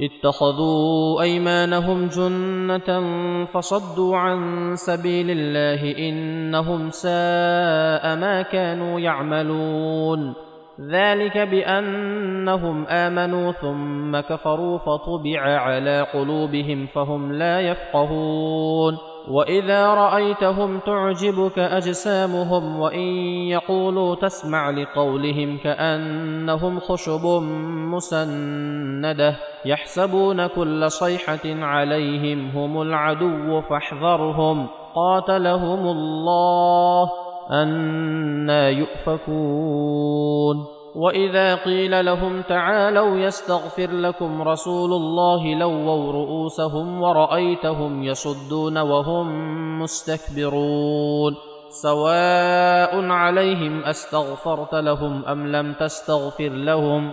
اتخذوا أيمانهم جنة فصدوا عن سبيل الله إنهم ساء ما كانوا يعملون. ذلك بأنهم آمنوا ثم كفروا فطبع على قلوبهم فهم لا يفقهون. وإذا رأيتهم تعجبك أجسامهم وإن يقولوا تسمع لقولهم كأنهم خشب مسندة. يحسبون كل صيحة عليهم هم العدو فاحذرهم. قاتلهم الله أنا يؤفكون. وإذا قيل لهم تعالوا يستغفر لكم رسول الله لووا رؤوسهم ورأيتهم يصدون وهم مستكبرون. سواء عليهم أستغفرت لهم أم لم تستغفر لهم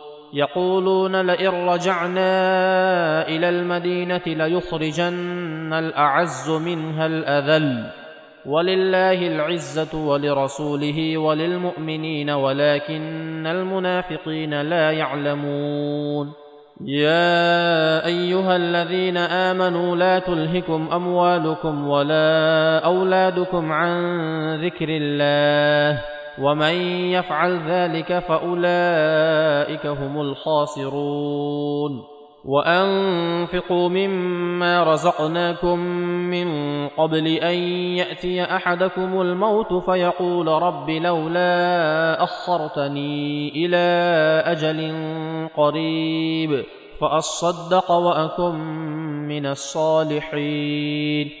يقولون لئن رجعنا إلى المدينة ليخرجن الأعز منها الأذل. ولله العزة ولرسوله وللمؤمنين ولكن المنافقين لا يعلمون. يا أيها الذين آمنوا لا تلهكم أموالكم ولا أولادكم عن ذكر الله. ومن يفعل ذلك فأولئك هم الخاسرون. وأنفقوا مما رزقناكم من قبل أن يأتي أحدكم الموت فيقول رب لولا أخرتني إلى أجل قريب فأصدق وأكن من الصالحين.